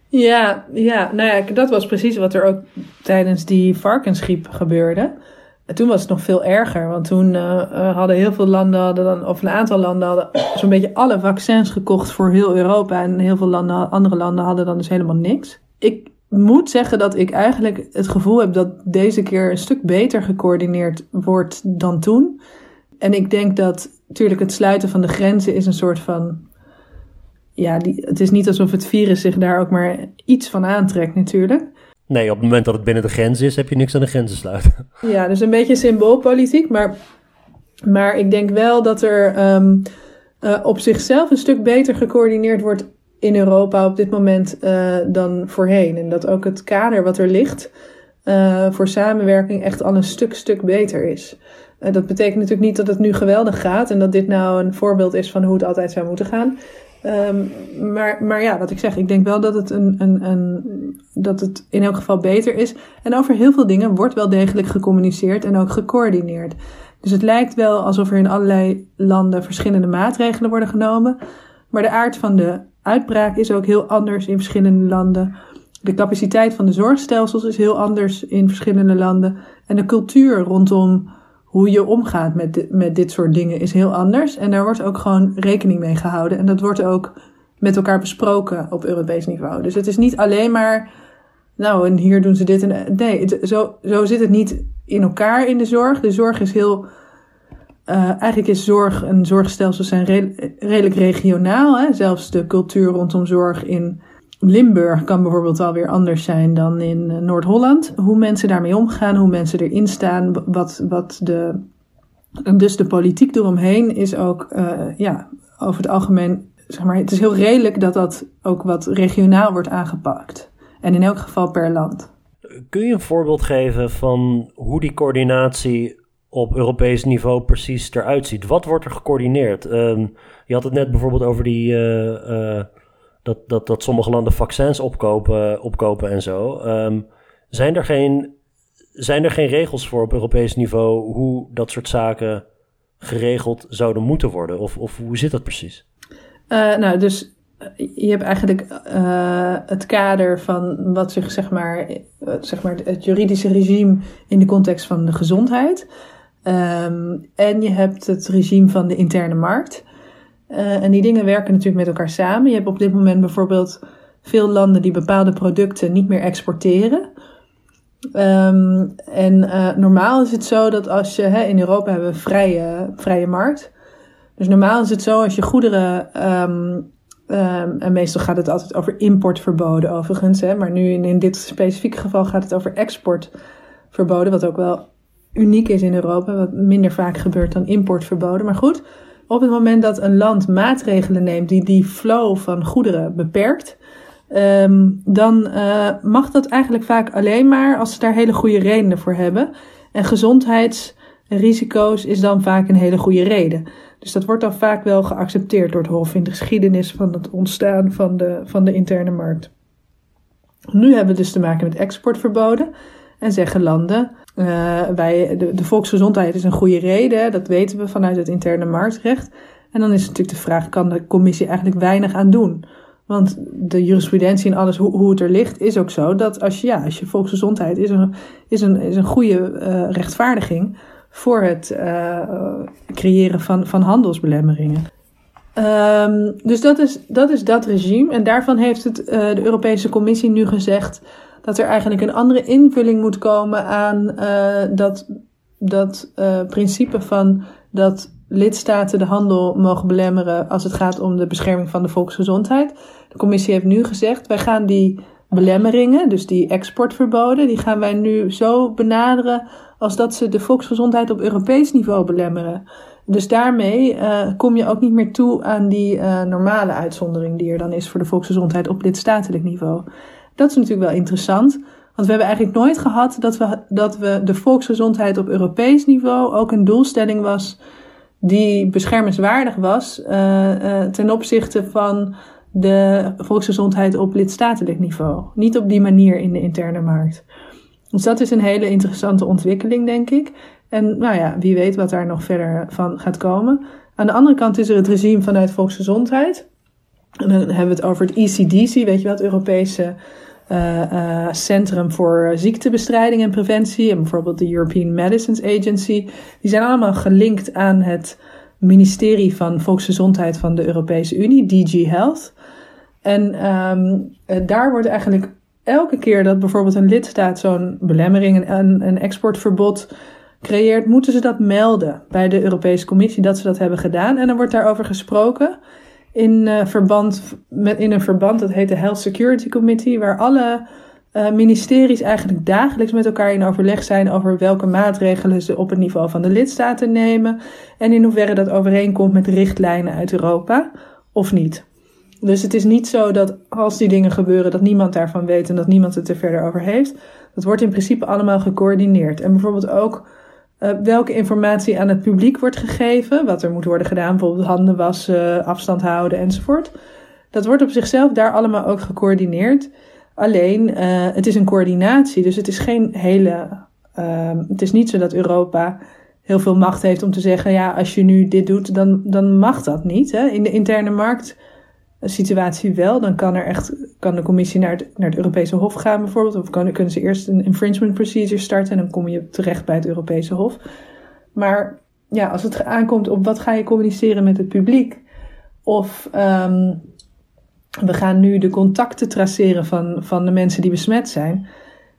Speaker 1: Ja, ja, nou ja, dat was precies wat er ook tijdens die varkensgriep gebeurde. En toen was het nog veel erger, want toen uh, hadden heel veel landen, hadden dan, of een aantal landen hadden zo'n beetje alle vaccins gekocht voor heel Europa. En heel veel landen, andere landen hadden dan dus helemaal niks. Ik moet zeggen dat ik eigenlijk het gevoel heb dat deze keer een stuk beter gecoördineerd wordt dan toen. En ik denk dat natuurlijk het sluiten van de grenzen is een soort van ja, die, het is niet alsof het virus zich daar ook maar iets van aantrekt natuurlijk.
Speaker 2: Nee, op het moment dat het binnen de grens is, heb je niks aan de grenzen sluiten. (laughs)
Speaker 1: Ja, dus een beetje symboolpolitiek. Maar, maar ik denk wel dat er um, uh, op zichzelf een stuk beter gecoördineerd wordt in Europa op dit moment uh, dan voorheen. En dat ook het kader wat er ligt uh, voor samenwerking echt al een stuk, stuk beter is. dat betekent natuurlijk niet dat het nu geweldig gaat en dat dit nou een voorbeeld is van hoe het altijd zou moeten gaan. Um, maar, maar ja, wat ik zeg, ik denk wel dat het, een, een, een, dat het in elk geval beter is. En over heel veel dingen wordt wel degelijk gecommuniceerd en ook gecoördineerd. Dus het lijkt wel alsof er in allerlei landen verschillende maatregelen worden genomen. Maar de aard van de uitbraak is ook heel anders in verschillende landen. De capaciteit van de zorgstelsels is heel anders in verschillende landen. En de cultuur rondom hoe je omgaat met, met dit soort dingen is heel anders. En daar wordt ook gewoon rekening mee gehouden. En dat wordt ook met elkaar besproken op Europees niveau. Dus het is niet alleen maar, nou, en hier doen ze dit en nee, zo, zo zit het niet in elkaar in de zorg. De zorg is heel, uh, eigenlijk is zorg en zorgstelsels zijn redelijk regionaal. Hè? Zelfs de cultuur rondom zorg in Limburg kan bijvoorbeeld alweer anders zijn dan in eh, Noord-Holland. Hoe mensen daarmee omgaan, hoe mensen erin staan, wat, wat de. Dus de politiek eromheen is ook, uh, ja, over het algemeen, zeg maar, het is heel redelijk dat dat ook wat regionaal wordt aangepakt. En in elk geval per land.
Speaker 2: Kun je een voorbeeld geven van hoe die coördinatie op Europees niveau precies eruit ziet? Wat wordt er gecoördineerd? Um, je had het net bijvoorbeeld over die. Uh, dat, dat, dat sommige landen vaccins opkopen, opkopen en zo. Um, zijn, er geen, zijn er geen regels voor op Europees niveau hoe dat soort zaken geregeld zouden moeten worden? Of, of hoe zit dat precies?
Speaker 1: Uh, nou, dus eh, je hebt eigenlijk uh, het kader van wat zich, zeg maar, zeg maar, het juridische regime in de context van de gezondheid. Um, en je hebt het regime van de interne markt. Uh, en die dingen werken natuurlijk met elkaar samen. Je hebt op dit moment bijvoorbeeld veel landen die bepaalde producten niet meer exporteren. Um, en uh, normaal is het zo dat als je, hè, in Europa hebben we vrije, vrije markt. Dus normaal is het zo als je goederen, um, um, en meestal gaat het altijd over importverboden overigens, hè, maar nu in dit specifieke geval gaat het over exportverboden, wat ook wel uniek is in Europa, wat minder vaak gebeurt dan importverboden. Maar goed, op het moment dat een land maatregelen neemt die die flow van goederen beperkt, um, dan uh, mag dat eigenlijk vaak alleen maar als ze daar hele goede redenen voor hebben. En gezondheidsrisico's is dan vaak een hele goede reden. Dus dat wordt dan vaak wel geaccepteerd door het Hof in de geschiedenis van het ontstaan van de, van de interne markt. Nu hebben we dus te maken met exportverboden. En zeggen landen, uh, wij, de, de, volksgezondheid is een goede reden, dat weten we vanuit het interne marktrecht. En dan is natuurlijk de vraag, kan de commissie eigenlijk weinig aan doen? Want de jurisprudentie en alles, hoe, hoe het er ligt, is ook zo dat als je, ja, als je volksgezondheid is een, is een, is een goede uh, rechtvaardiging voor het uh, creëren van, van handelsbelemmeringen. Ehm, dus dat is, dat is dat regime. En daarvan heeft het, de Europese Commissie nu gezegd dat er eigenlijk een andere invulling moet komen aan uh, dat, dat uh, principe van dat lidstaten de handel mogen belemmeren als het gaat om de bescherming van de volksgezondheid. De commissie heeft nu gezegd, wij gaan die belemmeringen, dus die exportverboden, die gaan wij nu zo benaderen als dat ze de volksgezondheid op Europees niveau belemmeren. Dus daarmee uh, kom je ook niet meer toe aan die normale uitzondering die er dan is voor de volksgezondheid op lidstatelijk niveau. Dat is natuurlijk wel interessant, want we hebben eigenlijk nooit gehad dat we, dat we de volksgezondheid op Europees niveau ook een doelstelling was die beschermenswaardig was uh, ten opzichte van de volksgezondheid op lidstatelijk niveau. Niet op die manier in de interne markt. Dus dat is een hele interessante ontwikkeling, denk ik. En nou ja, wie weet wat daar nog verder van gaat komen. Aan de andere kant is er het regime vanuit volksgezondheid. En dan hebben we het over het ECDC, weet je wel, het Europese Centrum voor Ziektebestrijding en Preventie. En bijvoorbeeld de European Medicines Agency. Die zijn allemaal gelinkt aan het ministerie van Volksgezondheid van de Europese Unie, DG Health. En um, daar wordt eigenlijk elke keer dat bijvoorbeeld een lidstaat zo'n belemmering, een, een exportverbod creëert, moeten ze dat melden bij de Europese Commissie dat ze dat hebben gedaan. En dan wordt daarover gesproken in, uh, verband met, in een verband, dat heet de Health Security Committee, waar alle uh, ministeries eigenlijk dagelijks met elkaar in overleg zijn over welke maatregelen ze op het niveau van de lidstaten nemen en in hoeverre dat overeenkomt met richtlijnen uit Europa of niet. Dus het is niet zo dat als die dingen gebeuren, dat niemand daarvan weet en dat niemand het er verder over heeft. Dat wordt in principe allemaal gecoördineerd. En bijvoorbeeld ook uh, welke informatie aan het publiek wordt gegeven, wat er moet worden gedaan, bijvoorbeeld handen wassen, afstand houden enzovoort. Dat wordt op zichzelf daar allemaal ook gecoördineerd. Alleen, uh, het is een coördinatie, dus het is geen hele. Uh, het is niet zo dat Europa heel veel macht heeft om te zeggen: ja, als je nu dit doet, dan, dan mag dat niet. Hè? In de interne markt situatie wel, dan kan er echt, kan de commissie naar het, naar het Europese Hof gaan bijvoorbeeld, of kan, kunnen ze eerst een infringement procedure starten en dan kom je terecht bij het Europese Hof. Maar ja, als het aankomt op wat ga je communiceren met het publiek, of um, we gaan nu de contacten traceren van, van de mensen die besmet zijn,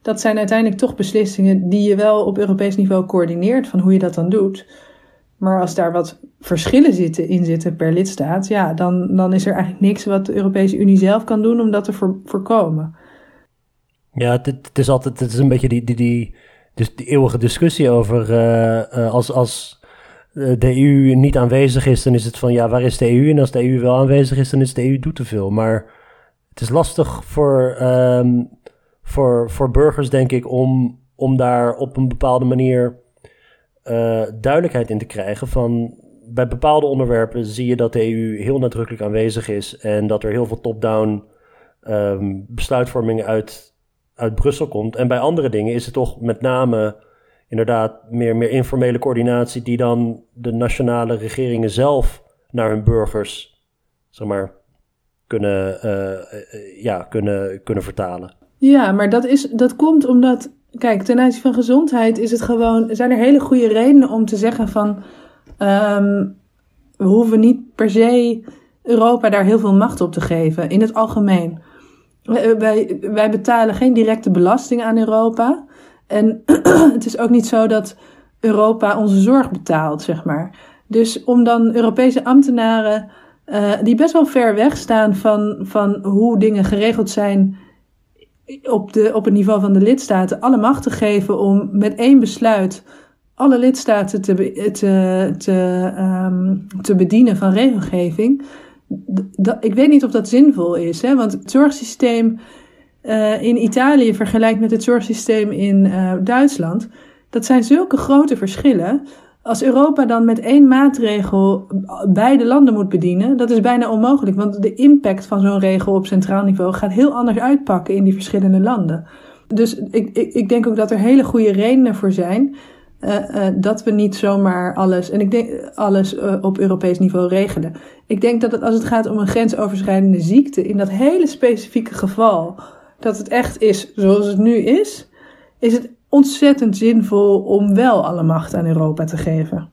Speaker 1: dat zijn uiteindelijk toch beslissingen die je wel op Europees niveau coördineert van hoe je dat dan doet. Maar als daar wat verschillen zitten, in zitten per lidstaat, ja, dan, dan is er eigenlijk niks wat de Europese Unie zelf kan doen om dat te voorkomen.
Speaker 2: Ja, het, is altijd, het is een beetje die, die, die, dus die eeuwige discussie over uh, uh, als, als de EU niet aanwezig is, dan is het van ja, waar is de EU? En als de EU wel aanwezig is, dan is de EU doet te veel. Maar het is lastig voor, um, voor, voor burgers, denk ik, om, om daar op een bepaalde manier uh, duidelijkheid in te krijgen van bij bepaalde onderwerpen zie je dat de EU heel nadrukkelijk aanwezig is en dat er heel veel top-down um, besluitvorming uit, uit Brussel komt. En bij andere dingen is het toch met name inderdaad meer, meer informele coördinatie die dan de nationale regeringen zelf naar hun burgers, zeg maar, kunnen, uh, ja, kunnen, kunnen vertalen.
Speaker 1: Ja, maar dat, is, dat komt omdat Kijk, ten aanzien van gezondheid is het gewoon, zijn er hele goede redenen om te zeggen van um, we hoeven niet per se Europa daar heel veel macht op te geven in het algemeen. Wij, wij betalen geen directe belasting aan Europa. En (clears throat) het is ook niet zo dat Europa onze zorg betaalt, zeg maar. Dus om dan Europese ambtenaren, uh, die best wel ver weg staan van, van hoe dingen geregeld zijn op, de, op het niveau van de lidstaten alle macht te geven om met één besluit alle lidstaten te, te, te, um, te bedienen van regelgeving. Dat, ik weet niet of dat zinvol is, hè? want het zorgsysteem uh, in Italië vergelijkt met het zorgsysteem in uh, Duitsland. Dat zijn zulke grote verschillen. Als Europa dan met één maatregel beide landen moet bedienen, dat is bijna onmogelijk. Want de impact van zo'n regel op centraal niveau gaat heel anders uitpakken in die verschillende landen. Dus ik, ik, ik denk ook dat er hele goede redenen voor zijn. Uh, uh, dat we niet zomaar alles, en ik denk alles uh, op Europees niveau regelen. Ik denk dat het, als het gaat om een grensoverschrijdende ziekte, in dat hele specifieke geval, dat het echt is zoals het nu is, is het ontzettend zinvol om wel alle macht aan Europa te geven.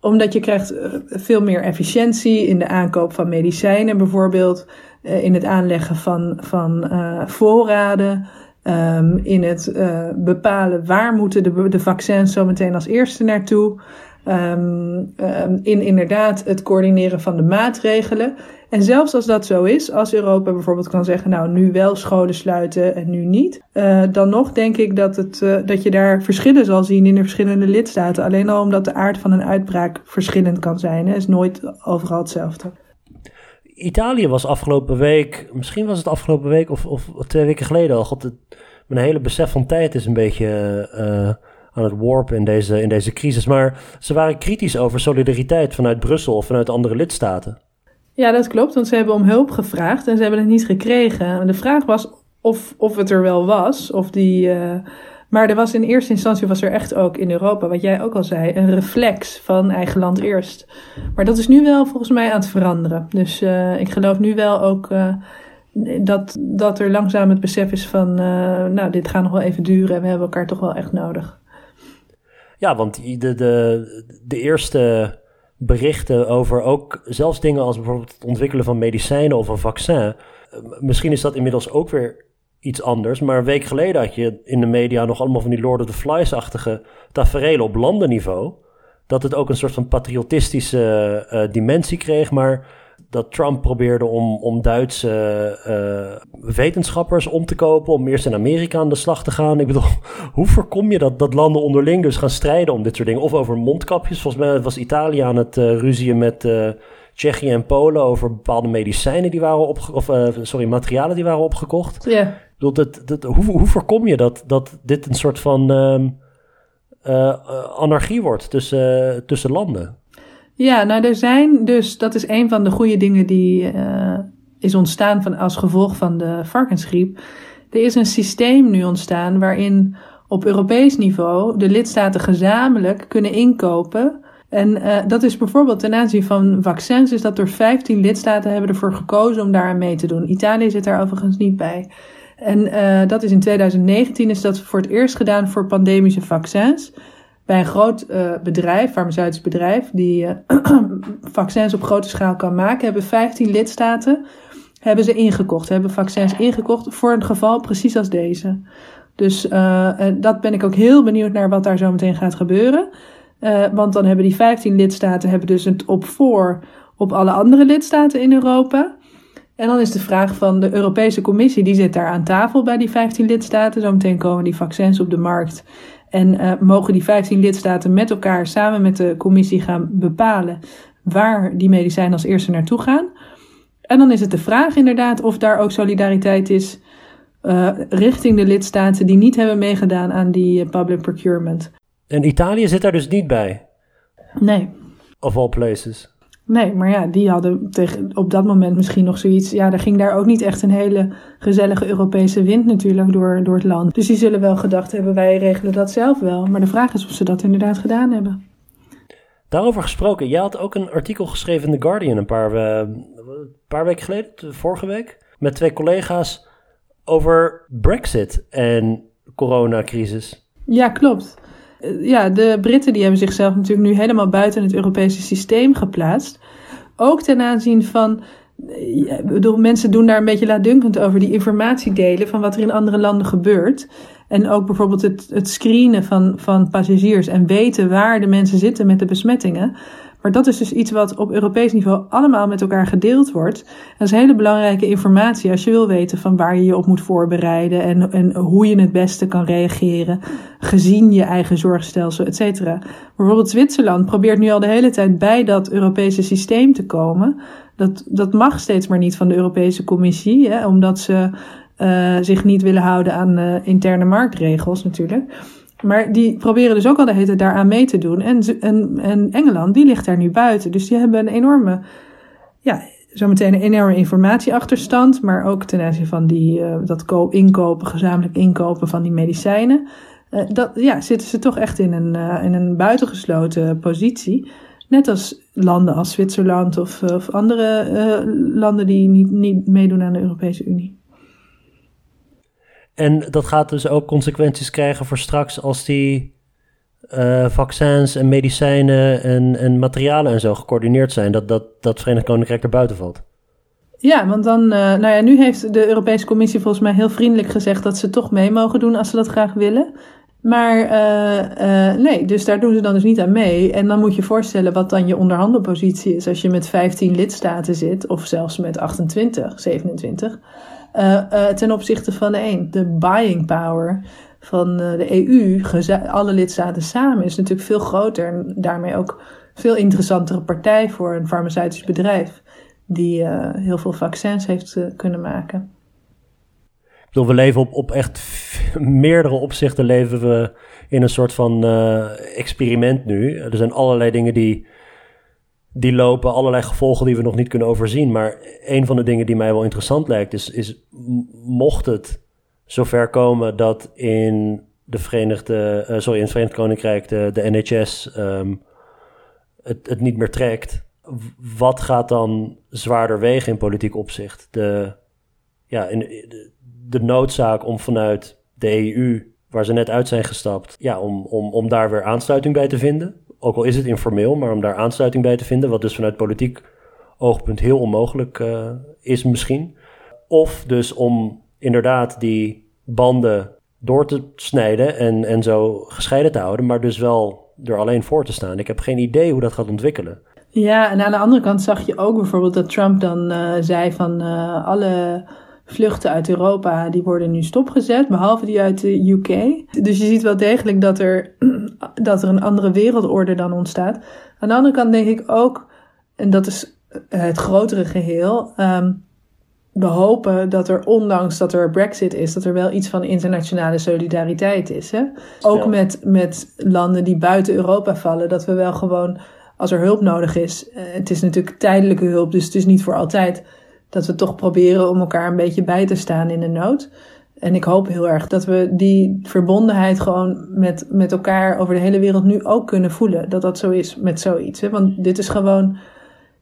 Speaker 1: Omdat je krijgt veel meer efficiëntie in de aankoop van medicijnen bijvoorbeeld. in het aanleggen van, van voorraden. Um, in het bepalen waar moeten de, de vaccins zo meteen als eerste naartoe. Um, in inderdaad het coördineren van de maatregelen. En zelfs als dat zo is, als Europa bijvoorbeeld kan zeggen, nou nu wel scholen sluiten en nu niet, uh, dan nog denk ik dat, het, uh, dat je daar verschillen zal zien in de verschillende lidstaten. Alleen al omdat de aard van een uitbraak verschillend kan zijn. Het is nooit overal hetzelfde.
Speaker 2: Italië was afgelopen week, misschien was het afgelopen week of, of twee weken geleden al. God, het, mijn hele besef van tijd is een beetje uh, aan het warpen in deze, in deze crisis. Maar ze waren kritisch over solidariteit vanuit Brussel of vanuit andere lidstaten.
Speaker 1: Ja, dat klopt, want ze hebben om hulp gevraagd en ze hebben het niet gekregen. De vraag was of, of het er wel was, of die... Uh, maar er was in eerste instantie was er echt ook in Europa, wat jij ook al zei, een reflex van eigen land eerst. Maar dat is nu wel volgens mij aan het veranderen. Dus uh, ik geloof nu wel ook uh, dat, dat er langzaam het besef is van, nou, dit gaat nog wel even duren en we hebben elkaar toch wel echt nodig.
Speaker 2: Ja, want de, de, de eerste berichten over ook zelfs dingen als bijvoorbeeld het ontwikkelen van medicijnen of een vaccin. Eh, misschien is dat inmiddels ook weer iets anders. Maar een week geleden had je in de media nog allemaal van die Lord of the Flies-achtige tafereelen op landenniveau. Dat het ook een soort van patriotistische uh, dimensie kreeg. Maar dat Trump probeerde om, om Duitse uh, wetenschappers om te kopen, om eerst in Amerika aan de slag te gaan. Ik bedoel, (laughs) hoe voorkom je dat, dat landen onderling dus gaan strijden om dit soort dingen? Of over mondkapjes. Volgens mij was Italië aan het uh, ruzien met uh, Tsjechië en Polen over bepaalde medicijnen die waren opgekocht, of sorry, materialen die waren opgekocht.
Speaker 1: Ja.
Speaker 2: Ik bedoel, dat, dat, hoe, hoe voorkom je dat, dat dit een soort van um, anarchie wordt tussen, tussen landen?
Speaker 1: Ja, nou er zijn dus, dat is een van de goede dingen die uh, is ontstaan van, als gevolg van de varkensgriep. Er is een systeem nu ontstaan waarin op Europees niveau de lidstaten gezamenlijk kunnen inkopen. En uh, dat is bijvoorbeeld ten aanzien van vaccins, is dat er 15 lidstaten hebben ervoor gekozen om daaraan mee te doen. Italië zit daar overigens niet bij. En uh, dat is in 2019 is dat voor het eerst gedaan voor pandemische vaccins bij een groot uh, bedrijf, farmaceutisch bedrijf, die uh, (clears throat) vaccins op grote schaal kan maken, hebben 15 lidstaten hebben ze ingekocht, hebben vaccins ingekocht voor een geval precies als deze. Dus uh, dat ben ik ook heel benieuwd naar wat daar zo meteen gaat gebeuren. want dan hebben die 15 lidstaten hebben dus het op voor op alle andere lidstaten in Europa. En dan is de vraag van de Europese Commissie, die zit daar aan tafel bij die 15 lidstaten. Zometeen komen die vaccins op de markt. En uh, mogen die 15 lidstaten met elkaar samen met de commissie gaan bepalen waar die medicijnen als eerste naartoe gaan. En dan is het de vraag inderdaad of daar ook solidariteit is uh, richting de lidstaten die niet hebben meegedaan aan die eh, public procurement.
Speaker 2: En Italië zit daar dus niet bij?
Speaker 1: Nee.
Speaker 2: Of all places?
Speaker 1: Nee, maar ja, die hadden tegen, op dat moment misschien nog zoiets. Ja, er ging daar ook niet echt een hele gezellige Europese wind natuurlijk door, door het land. Dus die zullen wel gedacht hebben, wij regelen dat zelf wel. Maar de vraag is of ze dat inderdaad gedaan hebben.
Speaker 2: Daarover gesproken, jij had ook een artikel geschreven in The Guardian een paar, uh, een paar weken geleden, vorige week, met twee collega's over Brexit en coronacrisis.
Speaker 1: Ja, klopt. Eh, ja, de Britten die hebben zichzelf natuurlijk nu helemaal buiten het Europese systeem geplaatst. Ook ten aanzien van. Eh, ik bedoel, mensen doen daar een beetje laatdunkend over die informatie delen van wat er in andere landen gebeurt. En ook bijvoorbeeld het, het screenen van, van passagiers en weten waar de mensen zitten met de besmettingen. Maar dat is dus iets wat op Europees niveau allemaal met elkaar gedeeld wordt. Dat is hele belangrijke informatie als je wil weten van waar je je op moet voorbereiden en, en hoe je het beste kan reageren, gezien je eigen zorgstelsel, et cetera. Bijvoorbeeld Zwitserland probeert nu al de hele tijd bij dat Europese systeem te komen. Dat, dat mag steeds maar niet van de Europese Commissie, hè, omdat ze uh, zich niet willen houden aan uh, interne marktregels natuurlijk. Maar die proberen dus ook al de hele tijd daaraan mee te doen. En, en, en Engeland, die ligt daar nu buiten. Dus die hebben een enorme, ja, zometeen een enorme informatieachterstand. Maar ook ten aanzien van die, uh, dat inkopen, gezamenlijk inkopen van die medicijnen. Uh, dat, ja, zitten ze toch echt in een, uh, in een buitengesloten positie. Net als landen als Zwitserland of, of andere landen die niet, niet meedoen aan de Europese Unie.
Speaker 2: En dat gaat dus ook consequenties krijgen voor straks als die uh, vaccins en medicijnen en, en materialen en zo gecoördineerd zijn, dat, dat, dat Verenigd Koninkrijk er buiten valt.
Speaker 1: Ja, want dan, uh, nou ja, nu heeft de Europese Commissie volgens mij heel vriendelijk gezegd dat ze toch mee mogen doen als ze dat graag willen. Maar uh, nee, dus daar doen ze dan dus niet aan mee. En dan moet je voorstellen wat dan je onderhandelpositie is als je met 15 lidstaten zit, of zelfs met 28, 27, ten opzichte van de. De buying power van de EU, alle lidstaten samen, is natuurlijk veel groter en daarmee ook veel interessantere partij voor een farmaceutisch bedrijf die heel veel vaccins heeft kunnen maken
Speaker 2: bedoel, we leven op, op echt meerdere opzichten leven we in een soort van experiment nu. Er zijn allerlei dingen die, die lopen, allerlei gevolgen die we nog niet kunnen overzien. Maar een van de dingen die mij wel interessant lijkt, is, is mocht het zover komen dat in de Verenigde, uh, sorry, in het Verenigd Koninkrijk de, de NHS ehm, het, het niet meer trekt. Wat gaat dan zwaarder wegen in politiek opzicht? De, ja, in, de, de noodzaak om vanuit de EU, waar ze net uit zijn gestapt, ja, om, om, om daar weer aansluiting bij te vinden. Ook al is het informeel, maar om daar aansluiting bij te vinden, wat dus vanuit politiek oogpunt heel onmogelijk uh, is misschien. Of dus om inderdaad die banden door te snijden en, en zo gescheiden te houden, maar dus wel er alleen voor te staan. Ik heb geen idee hoe dat gaat ontwikkelen.
Speaker 1: Ja, en aan de andere kant zag je ook bijvoorbeeld dat Trump dan uh, zei van uh, alle vluchten uit Europa, die worden nu stopgezet, behalve die uit de UK. Dus je ziet wel degelijk dat er, (clears throat) dat er een andere wereldorde dan ontstaat. Aan de andere kant denk ik ook, en dat is het grotere geheel, um, we hopen dat er, ondanks dat er Brexit is, dat er wel iets van internationale solidariteit is. Hè? Ook met, met landen die buiten Europa vallen, dat we wel gewoon, als er hulp nodig is, uh, het is natuurlijk tijdelijke hulp, dus het is niet voor altijd dat we toch proberen om elkaar een beetje bij te staan in de nood. En ik hoop heel erg dat we die verbondenheid gewoon met, met elkaar over de hele wereld nu ook kunnen voelen. Dat dat zo is met zoiets. Hè? Want dit is gewoon,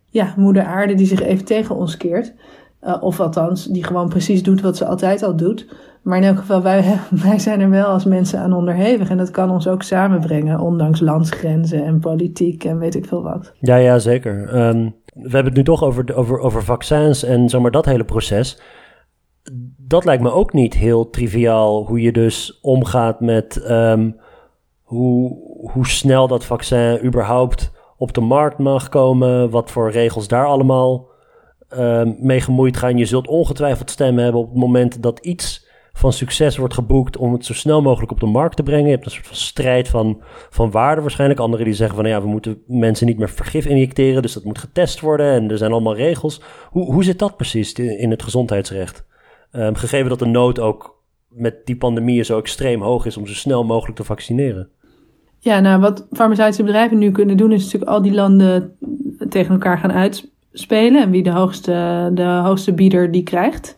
Speaker 1: ja, moeder aarde die zich even tegen ons keert. Uh, of althans, die gewoon precies doet wat ze altijd al doet. Maar in elk geval, wij, (laughs) wij zijn er wel als mensen aan onderhevig. En dat kan ons ook samenbrengen, ondanks landsgrenzen en politiek en weet ik veel wat.
Speaker 2: Ja, ja, zeker. Um, we hebben het nu toch over, over, over vaccins en zeg maar dat hele proces. Dat lijkt me ook niet heel triviaal, hoe je dus omgaat met um, hoe, hoe snel dat vaccin überhaupt op de markt mag komen, wat voor regels daar allemaal um, mee gemoeid gaan. Je zult ongetwijfeld stemmen hebben op het moment dat iets van succes wordt geboekt om het zo snel mogelijk op de markt te brengen. Je hebt een soort van strijd van, van waarde waarschijnlijk. Anderen die zeggen van ja, we moeten mensen niet meer vergif injecteren, dus dat moet getest worden en er zijn allemaal regels. Hoe, hoe zit dat precies in het gezondheidsrecht? Um, gegeven dat de nood ook met die pandemie zo extreem hoog is om zo snel mogelijk te vaccineren.
Speaker 1: Ja, nou wat farmaceutische bedrijven nu kunnen doen is natuurlijk al die landen tegen elkaar gaan uitspelen en wie de hoogste, de hoogste bieder die krijgt.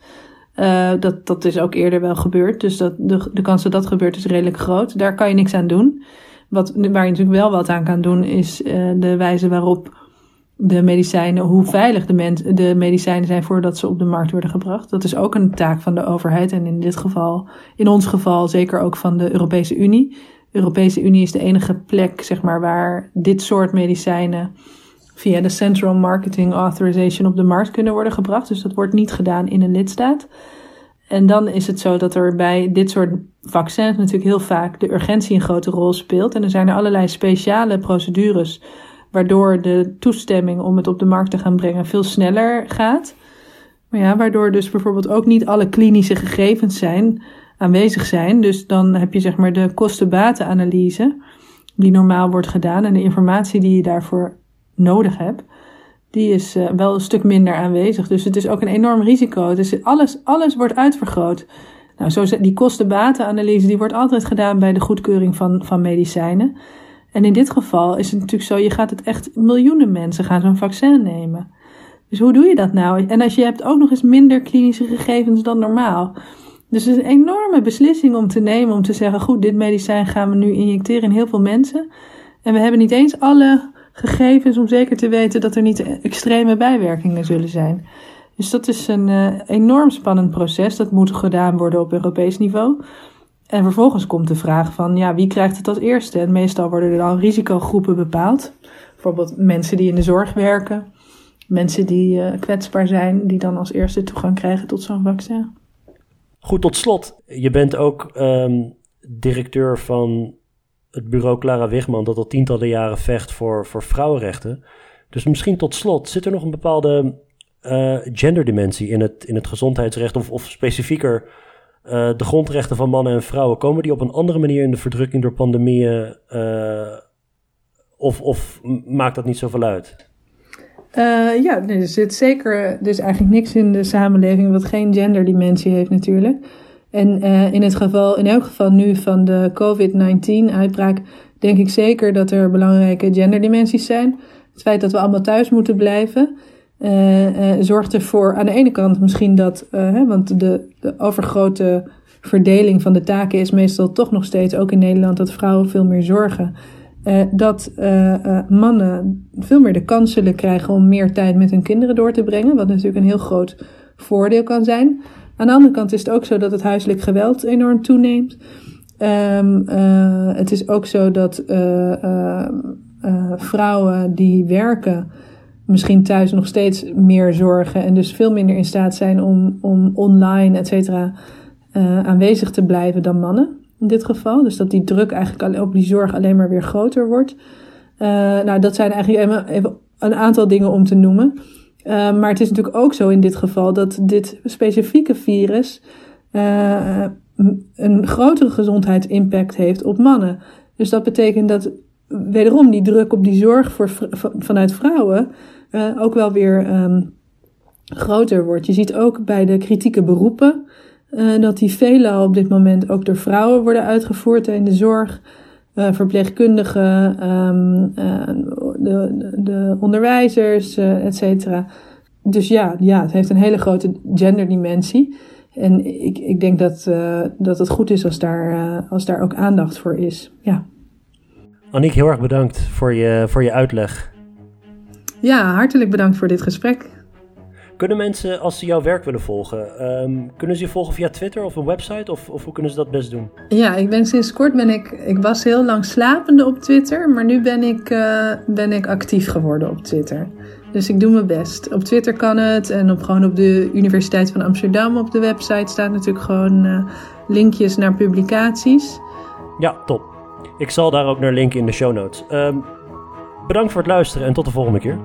Speaker 1: Uh, dat, dat is ook eerder wel gebeurd. Dus dat, de, de kans dat dat gebeurt is redelijk groot. Daar kan je niks aan doen. Wat, waar je natuurlijk wel wat aan kan doen, is uh, de wijze waarop de medicijnen, hoe veilig de, men, de medicijnen zijn voordat ze op de markt worden gebracht. Dat is ook een taak van de overheid en in dit geval, in ons geval zeker ook van de Europese Unie. De Europese Unie is de enige plek, zeg maar, waar dit soort medicijnen via de Central Marketing Authorization op de markt kunnen worden gebracht. Dus dat wordt niet gedaan in een lidstaat. En dan is het zo dat er bij dit soort vaccins natuurlijk heel vaak de urgentie een grote rol speelt. En er zijn er allerlei speciale procedures waardoor de toestemming om het op de markt te gaan brengen veel sneller gaat. Maar ja, waardoor dus bijvoorbeeld ook niet alle klinische gegevens zijn, aanwezig zijn. Dus dan heb je zeg maar de kosten-batenanalyse die normaal wordt gedaan en de informatie die je daarvoor nodig heb, die is uh, wel een stuk minder aanwezig. Dus het is ook een enorm risico. Dus alles, alles wordt uitvergroot. Nou, zo, die kosten-batenanalyse die wordt altijd gedaan bij de goedkeuring van, van medicijnen. En in dit geval is het natuurlijk zo, je gaat het echt, miljoenen mensen gaan zo'n vaccin nemen. Dus hoe doe je dat nou? En als je hebt ook nog eens minder klinische gegevens dan normaal. Dus het is een enorme beslissing om te nemen, om te zeggen, goed, dit medicijn gaan we nu injecteren in heel veel mensen. En we hebben niet eens alle gegevens om zeker te weten dat er niet extreme bijwerkingen zullen zijn. Dus dat is een uh, enorm spannend proces. Dat moet gedaan worden op Europees niveau. En vervolgens komt de vraag van, ja, wie krijgt het als eerste? En meestal worden er dan risicogroepen bepaald. Bijvoorbeeld mensen die in de zorg werken, mensen die uh, kwetsbaar zijn, die dan als eerste toegang krijgen tot zo'n vaccin.
Speaker 2: Goed, tot slot. Je bent ook um, directeur van het bureau Clara Wigman, dat al tientallen jaren vecht voor, voor vrouwenrechten. Dus misschien tot slot, zit er nog een bepaalde uh, genderdimensie in het, in het gezondheidsrecht, of, of specifieker uh, de grondrechten van mannen en vrouwen? Komen die op een andere manier in de verdrukking door pandemieën, uh, of, of maakt dat niet zoveel uit?
Speaker 1: ja, er zit zeker, er is eigenlijk niks in de samenleving wat geen genderdimensie heeft natuurlijk. En uh, in het geval, in elk geval nu van de COVID-19-uitbraak, denk ik zeker dat er belangrijke genderdimensies zijn. Het feit dat we allemaal thuis moeten blijven, uh, uh, zorgt ervoor aan de ene kant misschien dat, hè, want de, de overgrote verdeling van de taken is meestal toch nog steeds, ook in Nederland, dat vrouwen veel meer zorgen. dat mannen veel meer de kans zullen krijgen om meer tijd met hun kinderen door te brengen, wat natuurlijk een heel groot voordeel kan zijn. Aan de andere kant is het ook zo dat het huiselijk geweld enorm toeneemt. Um, uh, het is ook zo dat uh, uh, vrouwen die werken misschien thuis nog steeds meer zorgen en dus veel minder in staat zijn om, om online, et cetera, aanwezig te blijven dan mannen in dit geval. Dus dat die druk eigenlijk op die zorg alleen maar weer groter wordt. nou, dat zijn eigenlijk even een aantal dingen om te noemen. Uh, maar het is natuurlijk ook zo in dit geval dat dit specifieke virus uh, een grotere gezondheidsimpact heeft op mannen. Dus dat betekent dat wederom die druk op die zorg voor, vanuit vrouwen uh, ook wel weer um, groter wordt. Je ziet ook bij de kritieke beroepen dat die veelal op dit moment ook door vrouwen worden uitgevoerd in de zorg. Verpleegkundigen, um, de, de onderwijzers, uh, et cetera. Dus ja, ja, het heeft een hele grote genderdimensie. En ik, ik denk dat, uh, dat het goed is als daar, uh, als daar ook aandacht voor is. Ja.
Speaker 2: Aniek, heel erg bedankt voor je, voor je uitleg.
Speaker 1: Ja, hartelijk bedankt voor dit gesprek.
Speaker 2: Kunnen mensen, als ze jouw werk willen volgen, um, kunnen ze je volgen via Twitter of een website? Of, of hoe kunnen ze dat best doen?
Speaker 1: Ja, ik ben sinds kort ben ik, ik was heel lang slapende op Twitter, maar nu ben ik, uh, ben ik actief geworden op Twitter. Dus ik doe mijn best. Op Twitter kan het en op, gewoon op de Universiteit van Amsterdam op de website staat natuurlijk gewoon uh, linkjes naar publicaties.
Speaker 2: Ja, top. Ik zal daar ook naar linken in de show notes. Um, bedankt voor het luisteren en tot de volgende keer.